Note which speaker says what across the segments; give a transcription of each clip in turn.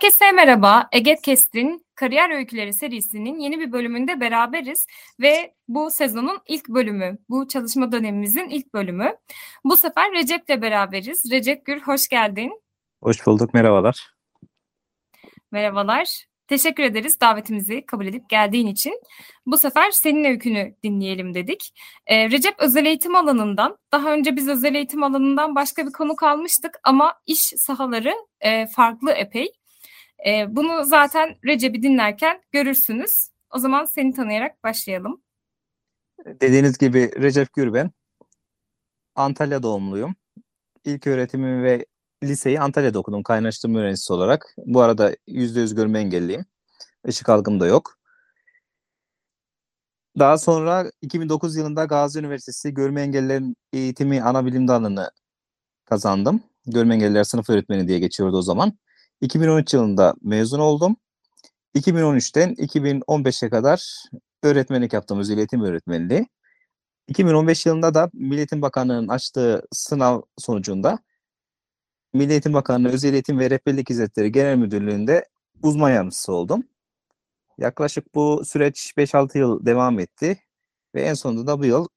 Speaker 1: Herkese merhaba. Eget Kest'in Kariyer Öyküleri serisinin yeni bir bölümünde beraberiz ve bu sezonun ilk bölümü, bu çalışma dönemimizin ilk bölümü. Bu sefer Recep'le beraberiz. Recep Gül hoş geldin.
Speaker 2: Hoş bulduk, merhabalar.
Speaker 1: Merhabalar. Teşekkür ederiz davetimizi kabul edip geldiğin için. Bu sefer senin öykünü dinleyelim dedik. Ee, Recep özel eğitim alanından, daha önce biz özel eğitim alanından başka bir konu kalmıştık ama iş sahaları e, farklı epey. E, bunu zaten Recep'i dinlerken görürsünüz. O zaman seni tanıyarak başlayalım.
Speaker 2: Dediğiniz gibi Recep Gürben. Antalya doğumluyum. İlk öğretimimi ve liseyi Antalya'da okudum kaynaştırma öğrencisi olarak. Bu arada %100 görme engelliyim. Işık algım da yok. Daha sonra 2009 yılında Gazi Üniversitesi Görme Engellilerin Eğitimi Ana Bilim Dalı'nı kazandım. Görme Engelliler Sınıf Öğretmeni diye geçiyordu o zaman. 2013 yılında mezun oldum. 2013'ten 2015'e kadar öğretmenlik yaptım, özel öğretmenliği. 2015 yılında da Milliyetin Bakanlığı'nın açtığı sınav sonucunda Milli Eğitim Bakanlığı Özel Eğitim ve Rehberlik Hizmetleri Genel Müdürlüğü'nde uzman yardımcısı oldum. Yaklaşık bu süreç 5-6 yıl devam etti ve en sonunda da bu yıl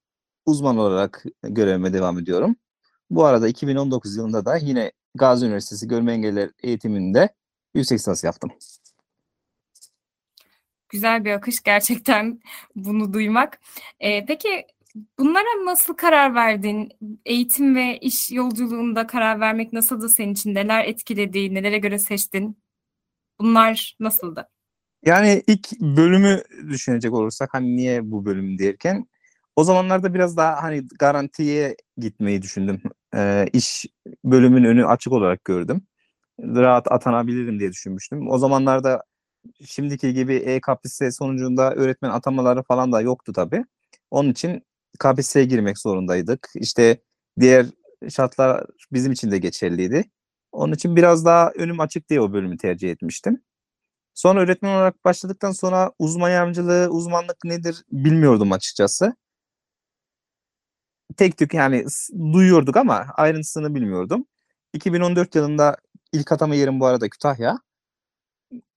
Speaker 2: uzman olarak görevime devam ediyorum. Bu arada 2019 yılında da yine Gazi Üniversitesi Görme Engelliler Eğitiminde yüksek lisans yaptım.
Speaker 1: Güzel bir akış gerçekten bunu duymak. Ee, peki bunlara nasıl karar verdin? Eğitim ve iş yolculuğunda karar vermek nasıldı senin için? Neler etkiledi? Nelere göre seçtin? Bunlar nasıldı?
Speaker 2: Yani ilk bölümü düşünecek olursak hani niye bu bölüm derken o zamanlarda biraz daha hani garantiye gitmeyi düşündüm. Ee, iş bölümün önü açık olarak gördüm. Rahat atanabilirim diye düşünmüştüm. O zamanlarda şimdiki gibi e-KPSS sonucunda öğretmen atamaları falan da yoktu tabii. Onun için KPSS'ye girmek zorundaydık. İşte diğer şartlar bizim için de geçerliydi. Onun için biraz daha önüm açık diye o bölümü tercih etmiştim. Sonra öğretmen olarak başladıktan sonra uzman yardımcılığı, uzmanlık nedir bilmiyordum açıkçası tek tük yani duyuyorduk ama ayrıntısını bilmiyordum. 2014 yılında ilk atama yerim bu arada Kütahya.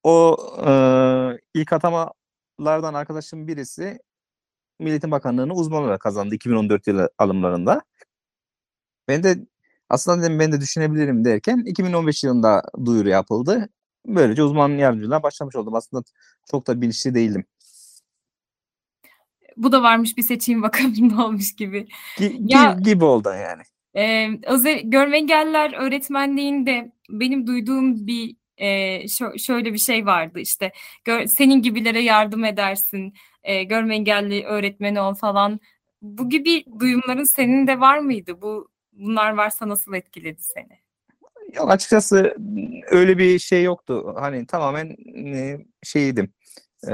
Speaker 2: O e, ilk atamalardan arkadaşım birisi Milliyetin Bakanlığı'nı uzman olarak kazandı 2014 yılı alımlarında. Ben de aslında dedim ben de düşünebilirim derken 2015 yılında duyuru yapıldı. Böylece uzman yardımcılığına başlamış oldum. Aslında çok da bilinçli değildim
Speaker 1: bu da varmış bir seçeyim bakalım ne olmuş gibi.
Speaker 2: G- ya, gibi oldu yani.
Speaker 1: E, özel, görme engeller öğretmenliğinde benim duyduğum bir e, şö- şöyle bir şey vardı işte gör, senin gibilere yardım edersin e, görme engelli öğretmeni ol falan bu gibi duyumların senin de var mıydı bu bunlar varsa nasıl etkiledi seni?
Speaker 2: Yok açıkçası öyle bir şey yoktu hani tamamen şeydim e,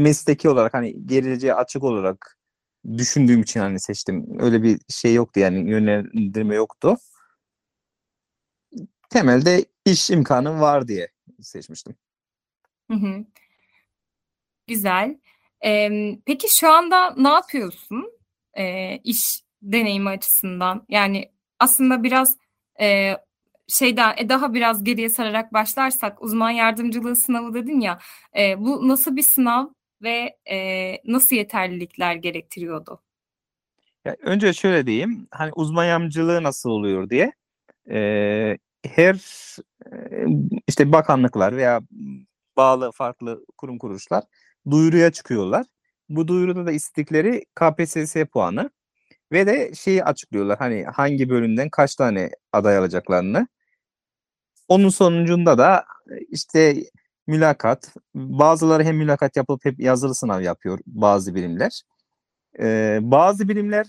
Speaker 2: mesleki olarak hani geleceğe açık olarak düşündüğüm için hani seçtim. Öyle bir şey yoktu yani yönlendirme yoktu. Temelde iş imkanım var diye seçmiştim.
Speaker 1: Hı hı. Güzel. Ee, peki şu anda ne yapıyorsun ee, iş deneyimi açısından? Yani aslında biraz e, şeyden e, daha biraz geriye sararak başlarsak uzman yardımcılığı sınavı dedin ya e, bu nasıl bir sınav ve e, nasıl yeterlilikler gerektiriyordu?
Speaker 2: Ya önce şöyle diyeyim, hani uzman yardımcılığı nasıl oluyor diye. Ee, her işte bakanlıklar veya bağlı farklı kurum kuruluşlar duyuruya çıkıyorlar. Bu duyuruda da istedikleri KPSS puanı ve de şeyi açıklıyorlar. Hani hangi bölümden kaç tane aday alacaklarını. Onun sonucunda da işte mülakat. Bazıları hem mülakat yapıp hep yazılı sınav yapıyor bazı birimler. Ee, bazı birimler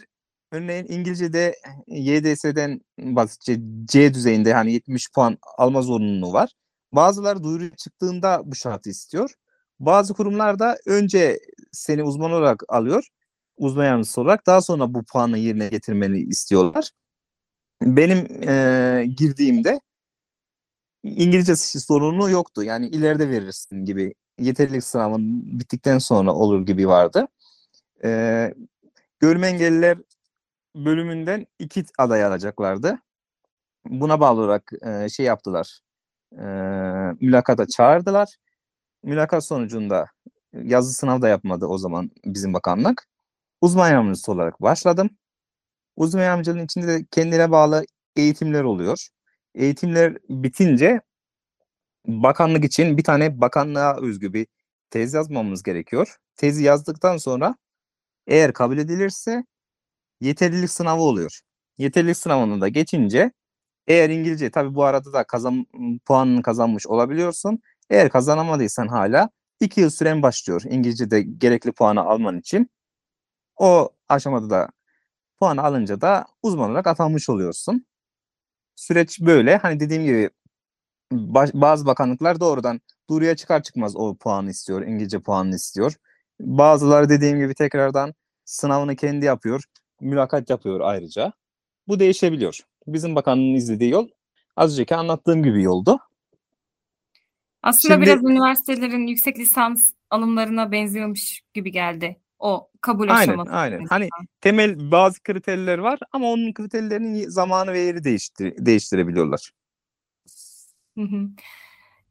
Speaker 2: örneğin İngilizce'de YDS'den basitçe C düzeyinde hani 70 puan alma zorunluluğu var. Bazıları duyuru çıktığında bu şartı istiyor. Bazı kurumlar da önce seni uzman olarak alıyor. Uzman yardımcısı olarak daha sonra bu puanı yerine getirmeni istiyorlar. Benim e, girdiğimde İngilizce sorunu yoktu. Yani ileride verirsin gibi. Yeterlilik sınavın bittikten sonra olur gibi vardı. E, görme engelliler bölümünden iki aday alacaklardı. Buna bağlı olarak e, şey yaptılar. E, mülakata çağırdılar. Mülakat sonucunda yazı sınav da yapmadı o zaman bizim bakanlık. Uzman yardımcısı olarak başladım. Uzman yardımcılığın içinde de kendine bağlı eğitimler oluyor. Eğitimler bitince bakanlık için bir tane bakanlığa özgü bir tez yazmamız gerekiyor. Tezi yazdıktan sonra eğer kabul edilirse yeterlilik sınavı oluyor. Yeterlilik sınavını da geçince eğer İngilizce tabi bu arada da kazan, puanını kazanmış olabiliyorsun. Eğer kazanamadıysan hala iki yıl süren başlıyor İngilizce'de gerekli puanı alman için. O aşamada da puanı alınca da uzman olarak atanmış oluyorsun. Süreç böyle. Hani dediğim gibi bazı bakanlıklar doğrudan duyuruya çıkar çıkmaz o puanı istiyor. İngilizce puanını istiyor. Bazıları dediğim gibi tekrardan sınavını kendi yapıyor. Mülakat yapıyor ayrıca. Bu değişebiliyor. Bizim bakanlığın izlediği yol az önceki anlattığım gibi yoldu.
Speaker 1: Aslında
Speaker 2: Şimdi-
Speaker 1: biraz üniversitelerin yüksek lisans alımlarına benziyormuş gibi geldi. O kabul
Speaker 2: Aynen,
Speaker 1: aşaması.
Speaker 2: aynen. Hani temel bazı kriterler var ama onun kriterlerinin zamanı ve yeri değiştir değiştirebiliyorlar.
Speaker 1: Hı hı.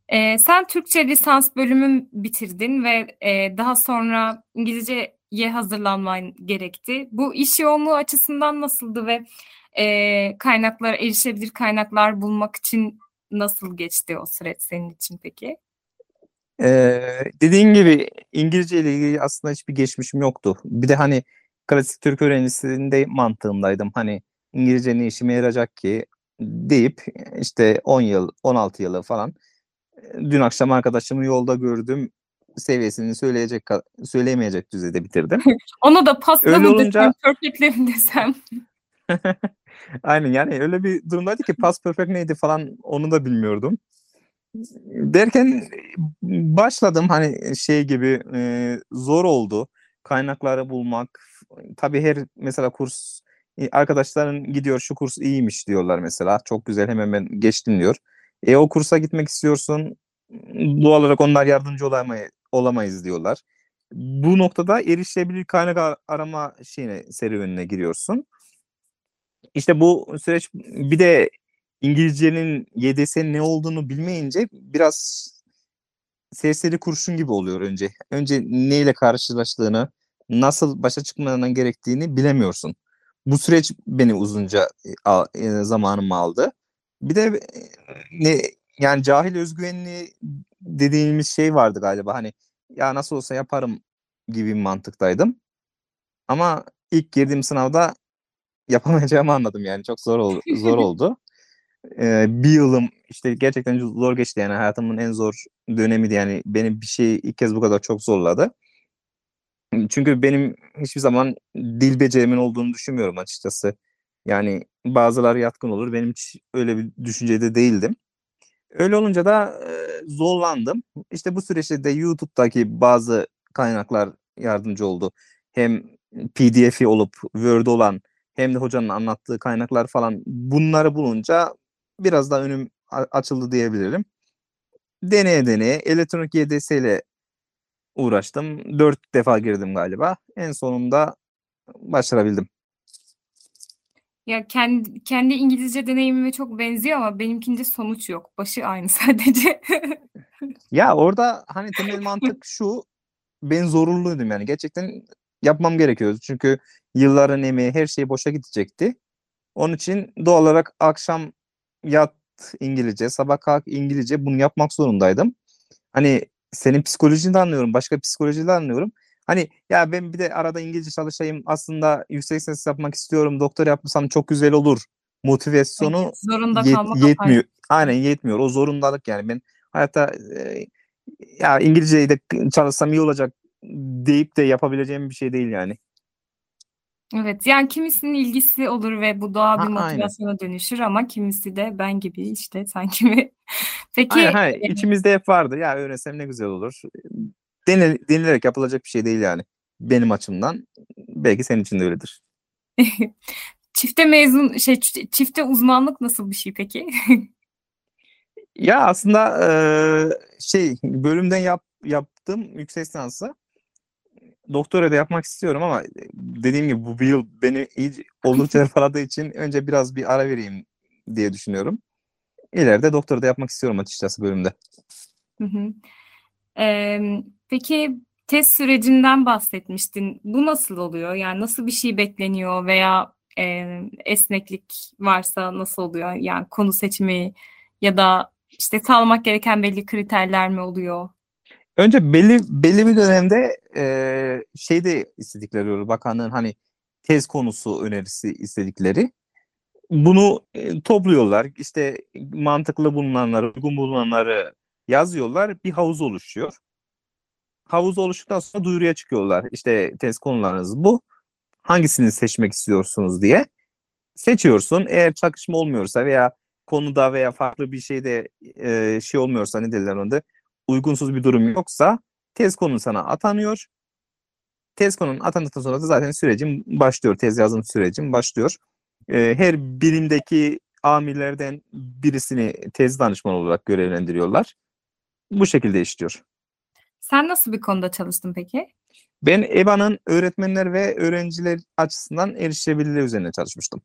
Speaker 1: Ee, sen Türkçe lisans bölümü bitirdin ve e, daha sonra İngilizceye hazırlanman gerekti. Bu iş yoğunluğu açısından nasıldı ve e, kaynaklar, erişebilir kaynaklar bulmak için nasıl geçti o süreç senin için peki?
Speaker 2: Ee, dediğin gibi İngilizce ile ilgili aslında hiçbir geçmişim yoktu. Bir de hani klasik Türk öğrencisinde mantığındaydım. Hani İngilizce ne işime yarayacak ki deyip işte 10 yıl, 16 yılı falan dün akşam arkadaşımı yolda gördüm seviyesini söyleyecek söyleyemeyecek düzeyde bitirdim.
Speaker 1: Onu da pasta
Speaker 2: Öyle
Speaker 1: mı
Speaker 2: olunca-
Speaker 1: desem, perfect'le mi desem?
Speaker 2: Aynen yani öyle bir durumdaydı ki past perfect neydi falan onu da bilmiyordum. Derken başladım hani şey gibi e, zor oldu. Kaynakları bulmak. Tabii her mesela kurs e, arkadaşların gidiyor şu kurs iyiymiş diyorlar mesela. Çok güzel hemen ben geçtim diyor. E o kursa gitmek istiyorsun. Doğal olarak onlar yardımcı olamayız, olamayız diyorlar. Bu noktada erişilebilir kaynak ar- arama şeyine serüvenine giriyorsun. İşte bu süreç bir de İngilizcenin YDS'nin ne olduğunu bilmeyince biraz serseri kurşun gibi oluyor önce. Önce neyle karşılaştığını, nasıl başa çıkmadan gerektiğini bilemiyorsun. Bu süreç beni uzunca e, e, zamanımı aldı. Bir de e, ne yani cahil özgüvenli dediğimiz şey vardı galiba. Hani ya nasıl olsa yaparım gibi bir mantıktaydım. Ama ilk girdiğim sınavda yapamayacağımı anladım yani çok zor oldu, zor oldu. Ee, bir yılım işte gerçekten zor geçti yani hayatımın en zor dönemiydi yani benim bir şeyi ilk kez bu kadar çok zorladı. Çünkü benim hiçbir zaman dil becerimin olduğunu düşünmüyorum açıkçası. Yani bazıları yatkın olur. Benim hiç öyle bir düşüncede değildim. Öyle olunca da e, zorlandım. İşte bu süreçte de YouTube'daki bazı kaynaklar yardımcı oldu. Hem PDF'i olup Word olan hem de hocanın anlattığı kaynaklar falan bunları bulunca biraz daha önüm açıldı diyebilirim. Deneye deneye elektronik YDS ile uğraştım. Dört defa girdim galiba. En sonunda başarabildim.
Speaker 1: Ya kendi, kendi İngilizce deneyimime çok benziyor ama benimkinde sonuç yok. Başı aynı sadece.
Speaker 2: Ya orada hani temel mantık şu. Ben zorunluydum yani. Gerçekten yapmam gerekiyordu. Çünkü yılların emeği her şey boşa gidecekti. Onun için doğal olarak akşam yat İngilizce, sabah kalk İngilizce bunu yapmak zorundaydım. Hani senin psikolojini de anlıyorum, başka psikolojiyi de anlıyorum. Hani ya ben bir de arada İngilizce çalışayım, aslında yüksek lisans yapmak istiyorum, doktor yapmasam çok güzel olur. Motivasyonu
Speaker 1: Zorunda
Speaker 2: yet-
Speaker 1: kalmak
Speaker 2: yetmiyor.
Speaker 1: apayrı.
Speaker 2: Aynen yetmiyor. O zorundalık yani. Ben hayatta e, ya İngilizceyi de çalışsam iyi olacak deyip de yapabileceğim bir şey değil yani.
Speaker 1: Evet, yani kimisinin ilgisi olur ve bu doğal
Speaker 2: Ha,
Speaker 1: bir
Speaker 2: aynen.
Speaker 1: motivasyona dönüşür ama kimisi de ben gibi işte sanki mi? Peki
Speaker 2: Aynen, hayır.
Speaker 1: e,
Speaker 2: İçimizde hep vardır. Ya öğrensem ne güzel olur. Denil, denilerek yapılacak bir şey değil yani. Benim açımdan. Belki senin için de öyledir.
Speaker 1: çifte mezun şey çifte uzmanlık nasıl bir şey peki?
Speaker 2: Ya aslında şey bölümden yap, yaptığım yüksek lisansı doktora da yapmak istiyorum ama dediğim gibi bu yıl beni iyice oldukça hırpaladığı için önce biraz bir ara vereyim diye düşünüyorum. İleride doktora da yapmak istiyorum açıkçası bölümde.
Speaker 1: Hı hı. Em, peki test sürecinden bahsetmiştin. Bu nasıl oluyor? Yani nasıl bir şey bekleniyor veya e, esneklik varsa nasıl oluyor? Yani konu seçimi ya da işte sağlamak gereken belli kriterler mi oluyor?
Speaker 2: Önce belli belli bir dönemde eee şeyde istedikleri oluyor. Bakanlığın hani tez konusu önerisi istedikleri. Bunu e, topluyorlar. İşte mantıklı bulunanları, uygun bulunanları yazıyorlar. Bir havuz oluşuyor. Havuz oluştuktan sonra duyuruya çıkıyorlar. İşte test konularınız bu. Hangisini seçmek istiyorsunuz diye. Seçiyorsun. Eğer çakışma olmuyorsa veya konuda veya farklı bir şeyde e, şey olmuyorsa ne derler onda uygunsuz bir durum yoksa tez konu sana atanıyor. Tez konunun atandıktan sonra da zaten sürecin başlıyor. Tez yazım sürecin başlıyor. E, her birimdeki amirlerden birisini tez danışmanı olarak görevlendiriyorlar. Bu şekilde işliyor.
Speaker 1: Sen nasıl bir konuda çalıştın peki?
Speaker 2: Ben EBA'nın öğretmenler ve öğrenciler açısından erişilebilirliği üzerine çalışmıştım.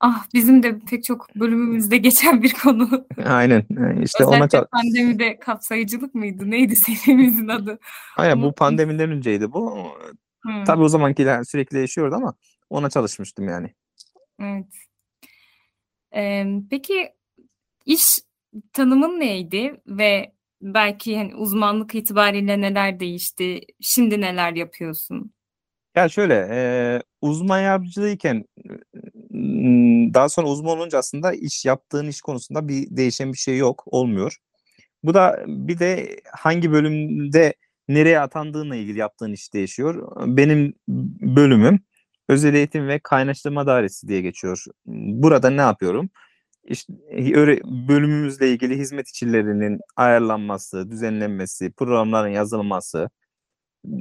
Speaker 1: Ah bizim de pek çok bölümümüzde geçen bir konu.
Speaker 2: Aynen. işte ona
Speaker 1: Özellikle
Speaker 2: çal-
Speaker 1: pandemide kapsayıcılık mıydı? Neydi serimizin adı?
Speaker 2: Aynen bu
Speaker 1: Unuttum.
Speaker 2: pandemiden önceydi bu.
Speaker 1: Hmm,
Speaker 2: Tabii o zamankiler sürekli değişiyordu ama ona çalışmıştım yani.
Speaker 1: evet. Em, peki iş tanımın neydi ve belki hani uzmanlık itibariyle neler değişti? Şimdi neler yapıyorsun?
Speaker 2: Ya şöyle, e, uzman yardımcılığıyken m, daha sonra uzman olunca aslında iş yaptığın iş konusunda bir değişen bir şey yok, olmuyor. Bu da bir de hangi bölümde nereye atandığınla ilgili yaptığın iş değişiyor. Benim bölümüm özel eğitim ve kaynaştırma dairesi diye geçiyor. Burada ne yapıyorum? İşte bölümümüzle ilgili hizmet içerilerinin ayarlanması, düzenlenmesi, programların yazılması,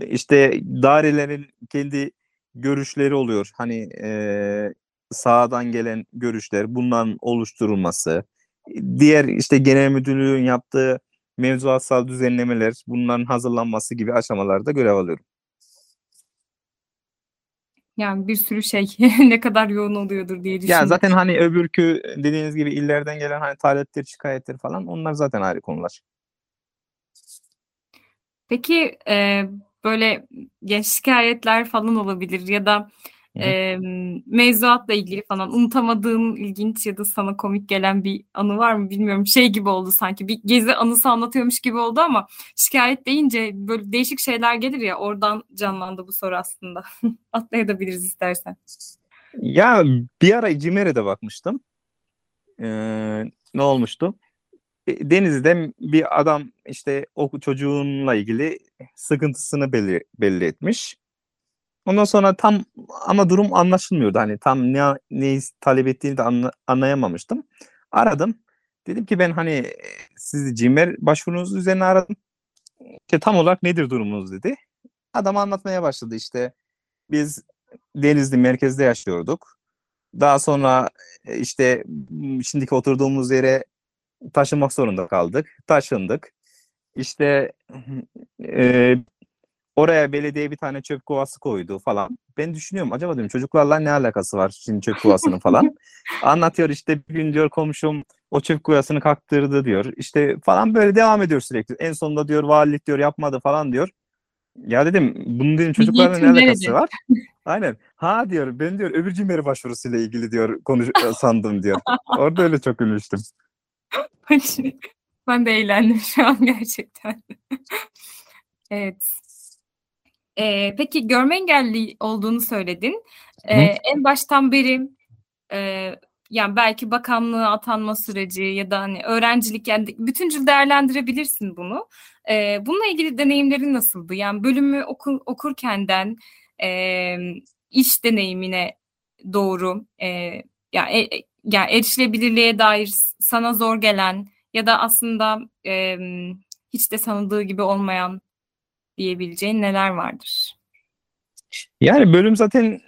Speaker 2: işte dairelerin kendi görüşleri oluyor. Hani eee sahadan gelen görüşler, bunların oluşturulması, diğer işte genel müdürlüğün yaptığı mevzuatsal düzenlemeler, bunların hazırlanması gibi aşamalarda görev alıyorum.
Speaker 1: Yani bir sürü şey ne kadar yoğun oluyordur diye
Speaker 2: Ya
Speaker 1: düşündüm.
Speaker 2: zaten hani öbürkü dediğiniz gibi illerden gelen hani talepler, şikayetler falan onlar zaten ayrı konular.
Speaker 1: Peki e, böyle ya şikayetler falan olabilir ya da e, mevzuatla ilgili falan unutamadığın ilginç ya da sana komik gelen bir anı var mı bilmiyorum. Şey gibi oldu sanki bir gezi anısı anlatıyormuş gibi oldu ama şikayet deyince böyle değişik şeyler gelir ya oradan canlandı bu soru aslında. Atlayabiliriz istersen.
Speaker 2: Ya bir ara Cimer'e bakmıştım. Ee, ne olmuştu? E, Denizli'de bir adam işte o çocuğunla ilgili sıkıntısını belli, belli etmiş. Ondan sonra tam ama durum anlaşılmıyordu. Hani tam ne ne talep ettiğini de anla- anlayamamıştım. Aradım. Dedim ki ben hani sizi Cimer başvurunuz üzerine aradım. İşte tam olarak nedir durumunuz dedi. Adam anlatmaya başladı işte. Biz Denizli merkezde yaşıyorduk. Daha sonra e, işte şimdiki oturduğumuz yere taşınmak zorunda kaldık. Taşındık. İşte e, oraya belediye bir tane çöp kovası koydu falan. Ben düşünüyorum acaba diyorum çocuklarla ne alakası var şimdi çöp kovasının falan. Anlatıyor işte bir gün diyor komşum o çöp kovasını kaktırdı diyor. İşte falan böyle devam ediyor sürekli. En sonunda diyor valilik diyor yapmadı falan diyor. Ya dedim bunun dedim çocuklarla ne alakası var? Aynen. Ha diyor ben diyor öbür cimeri başvurusuyla ilgili diyor konuş sandım diyor. Orada öyle çok gülmüştüm.
Speaker 1: Ben de eğlendim şu an gerçekten. Evet. Ee, peki görme engelli olduğunu söyledin. Ee,
Speaker 2: Hı.
Speaker 1: en baştan beri e, yani belki bakanlığa atanma süreci ya da hani öğrencilik yani bütüncül değerlendirebilirsin bunu. Ee, bununla ilgili deneyimlerin nasıldı? Yani bölümü oku, okurkenden e, iş deneyimine doğru e, ya e, ya erişilebilirliğe dair sana zor gelen ya da aslında e, hiç de sanıldığı gibi olmayan diyebileceğin neler vardır?
Speaker 2: Yani bölüm zaten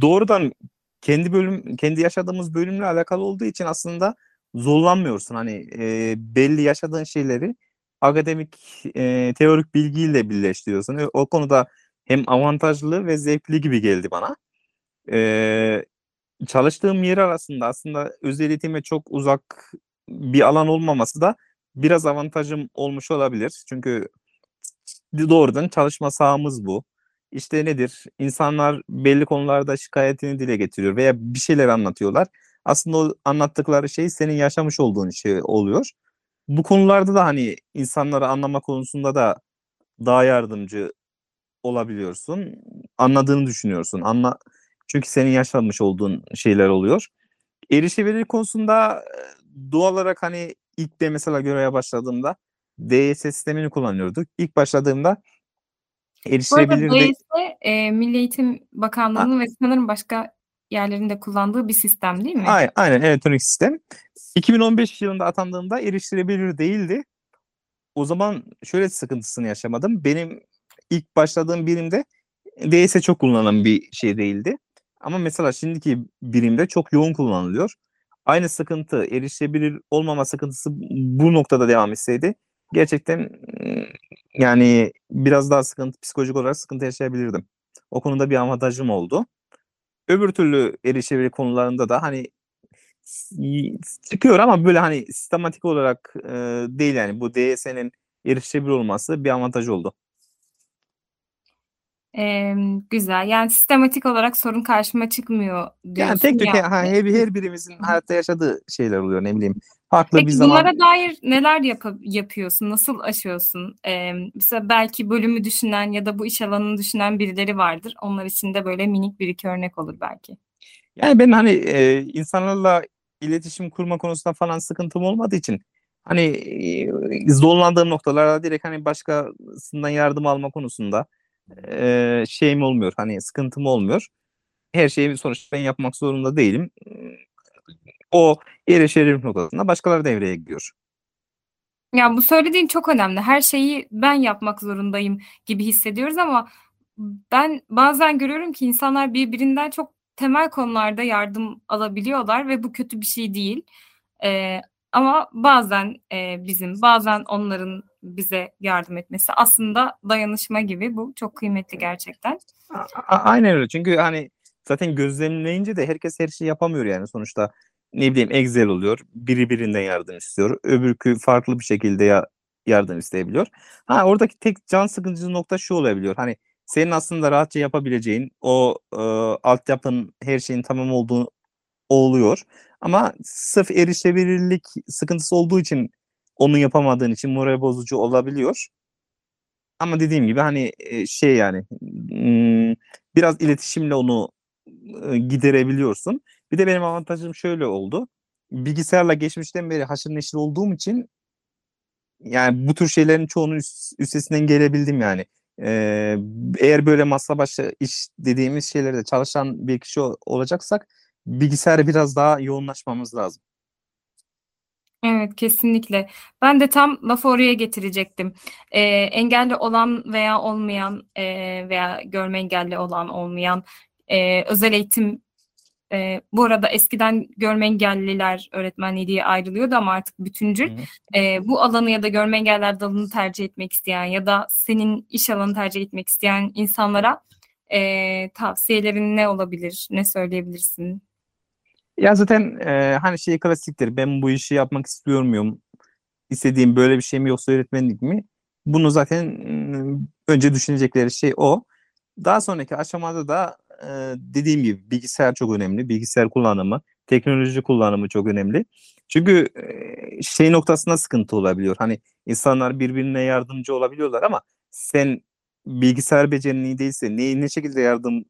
Speaker 2: doğrudan kendi bölüm kendi yaşadığımız bölümle alakalı olduğu için aslında zorlanmıyorsun. Hani e, belli yaşadığın şeyleri akademik e, teorik bilgiyle birleştiriyorsun. O konuda hem avantajlı ve zevkli gibi geldi bana. E, çalıştığım yer arasında aslında özel eğitime çok uzak bir alan olmaması da biraz avantajım olmuş olabilir. Çünkü doğrudan çalışma sahamız bu. İşte nedir? İnsanlar belli konularda şikayetini dile getiriyor veya bir şeyler anlatıyorlar. Aslında o anlattıkları şey senin yaşamış olduğun şey oluyor. Bu konularda da hani insanları anlama konusunda da daha yardımcı olabiliyorsun. Anladığını düşünüyorsun. Anla çünkü senin yaşamış olduğun şeyler oluyor. Erişebilir konusunda doğal olarak hani ilk de mesela göreve başladığımda DYS sistemini kullanıyorduk. İlk başladığımda erişilebilir
Speaker 1: Bu arada DYS e, Milli Eğitim Bakanlığı'nın ve sanırım başka yerlerinde kullandığı bir sistem değil mi?
Speaker 2: Aynen, aynen elektronik sistem. 2015 yılında atandığımda erişilebilir değildi. O zaman şöyle sıkıntısını yaşamadım. Benim ilk başladığım birimde DS çok kullanılan bir şey değildi. Ama mesela şimdiki birimde çok yoğun kullanılıyor. Aynı sıkıntı, erişilebilir olmama sıkıntısı bu noktada devam etseydi gerçekten yani biraz daha sıkıntı, psikolojik olarak sıkıntı yaşayabilirdim. O konuda bir avantajım oldu. Öbür türlü erişebilir konularında da hani çıkıyor ama böyle hani sistematik olarak e, değil yani bu DS'nin erişebilir olması bir avantaj oldu.
Speaker 1: Ee, güzel. Yani sistematik olarak sorun karşıma çıkmıyor diyorsun.
Speaker 2: Yani tek tük
Speaker 1: yani.
Speaker 2: ha, her, her birimizin hayatta yaşadığı şeyler oluyor ne bileyim. Farklı
Speaker 1: Peki
Speaker 2: bir zaman.
Speaker 1: bunlara dair neler yap- yapıyorsun? Nasıl aşıyorsun? Ee, mesela belki bölümü düşünen ya da bu iş alanını düşünen birileri vardır. Onlar için de böyle minik bir iki örnek olur belki.
Speaker 2: Yani ben hani e, insanlarla iletişim kurma konusunda falan sıkıntım olmadığı için hani e, zorlandığım noktalarda direkt hani başkasından yardım alma konusunda e, şeyim olmuyor. Hani sıkıntım olmuyor. Her şeyi sonuçta ben yapmak zorunda değilim. O erişilir noktasında başkaları devreye giriyor.
Speaker 1: Ya bu söylediğin çok önemli. Her şeyi ben yapmak zorundayım gibi hissediyoruz ama ben bazen görüyorum ki insanlar birbirinden çok temel konularda yardım alabiliyorlar ve bu kötü bir şey değil. Ee, ama bazen e, bizim, bazen onların bize yardım etmesi aslında dayanışma gibi. Bu çok kıymetli gerçekten.
Speaker 2: A- aynen öyle. Çünkü hani zaten gözlemleyince de herkes her şeyi yapamıyor yani sonuçta. Ne bileyim Excel oluyor. Biri birinden yardım istiyor. Öbürkü farklı bir şekilde ya yardım isteyebiliyor. Ha oradaki tek can sıkıcı nokta şu olabiliyor. Hani senin aslında rahatça yapabileceğin o e, altyapın her şeyin tamam olduğu oluyor. Ama sırf erişebilirlik sıkıntısı olduğu için onu yapamadığın için moral bozucu olabiliyor. Ama dediğim gibi hani şey yani biraz iletişimle onu giderebiliyorsun. Bir de benim avantajım şöyle oldu. Bilgisayarla geçmişten beri haşır neşir olduğum için yani bu tür şeylerin çoğunun üst, üstesinden gelebildim yani. Eğer böyle masa başı iş dediğimiz şeylerde çalışan bir kişi olacaksak bilgisayara biraz daha yoğunlaşmamız lazım.
Speaker 1: Evet kesinlikle. Ben de tam lafı oraya getirecektim. Ee, engelli olan veya olmayan e, veya görme engelli olan olmayan e, özel eğitim e, bu arada eskiden görme engelliler öğretmenliği diye ayrılıyordu ama artık bütüncül. E, bu alanı ya da görme engeller dalını tercih etmek isteyen ya da senin iş alanı tercih etmek isteyen insanlara e, tavsiyelerin ne olabilir? Ne söyleyebilirsin?
Speaker 2: Ya zaten e, hani şey klasiktir. Ben bu işi yapmak istiyor muyum? İstediğim böyle bir şey mi yoksa öğretmenlik mi? Bunu zaten önce düşünecekleri şey o. Daha sonraki aşamada da e, dediğim gibi bilgisayar çok önemli. Bilgisayar kullanımı, teknoloji kullanımı çok önemli. Çünkü e, şey noktasında sıkıntı olabiliyor. Hani insanlar birbirine yardımcı olabiliyorlar ama sen bilgisayar becerinliği değilse ne, ne şekilde yardım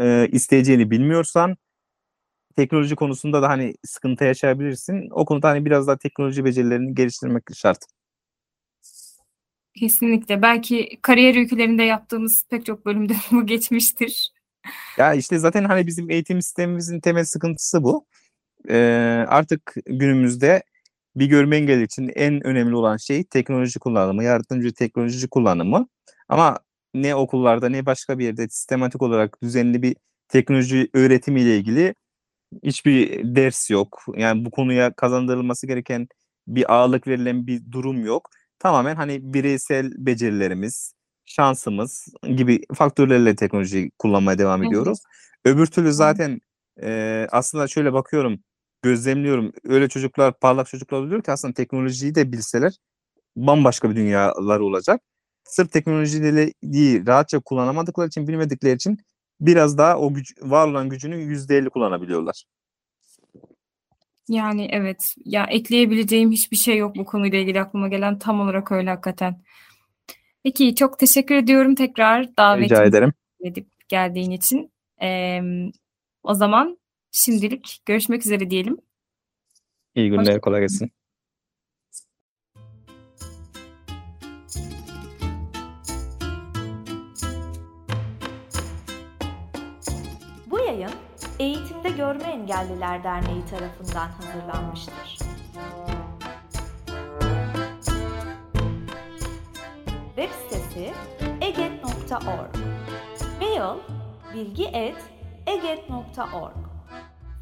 Speaker 2: e, isteyeceğini bilmiyorsan teknoloji konusunda da hani sıkıntı yaşayabilirsin. O konuda hani biraz daha teknoloji becerilerini geliştirmek şart.
Speaker 1: Kesinlikle. Belki kariyer öykülerinde yaptığımız pek çok bölümde bu geçmiştir.
Speaker 2: Ya işte zaten hani bizim eğitim sistemimizin temel sıkıntısı bu. Ee, artık günümüzde bir görme engelli için en önemli olan şey teknoloji kullanımı, yardımcı teknoloji kullanımı. Ama ne okullarda ne başka bir yerde sistematik olarak düzenli bir teknoloji öğretimiyle ilgili hiçbir ders yok. Yani bu konuya kazandırılması gereken bir ağırlık verilen bir durum yok. Tamamen hani bireysel becerilerimiz, şansımız gibi faktörlerle teknolojiyi kullanmaya devam
Speaker 1: Hı hı.
Speaker 2: ediyoruz. Öbür türlü zaten e, aslında şöyle bakıyorum, gözlemliyorum. Öyle çocuklar, parlak çocuklar oluyor ki aslında teknolojiyi de bilseler bambaşka bir dünyalar olacak. Sırf teknolojiyi rahatça kullanamadıkları için, bilmedikleri için biraz daha o güç, var olan gücünü %50 kullanabiliyorlar.
Speaker 1: Yani evet. Ya ekleyebileceğim hiçbir şey yok bu konuyla ilgili aklıma gelen tam olarak öyle hakikaten. Peki çok teşekkür ediyorum tekrar
Speaker 2: Rica
Speaker 1: davetimi
Speaker 2: ederim.
Speaker 1: edip geldiğin için. Ee, o zaman şimdilik görüşmek üzere diyelim.
Speaker 2: İyi günler, kolay gelsin.
Speaker 3: Görme Engelliler Derneği tarafından hazırlanmıştır. Web sitesi eget.org Mail bilgi.eget.org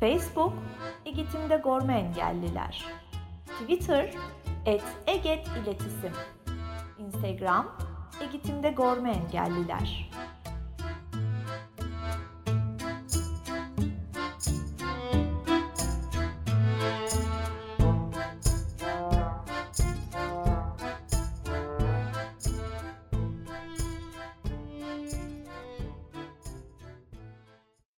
Speaker 3: Facebook Eğitimde Görme Engelliler. Twitter et Eget İletisim. Instagram Eğitimde Görme Engelliler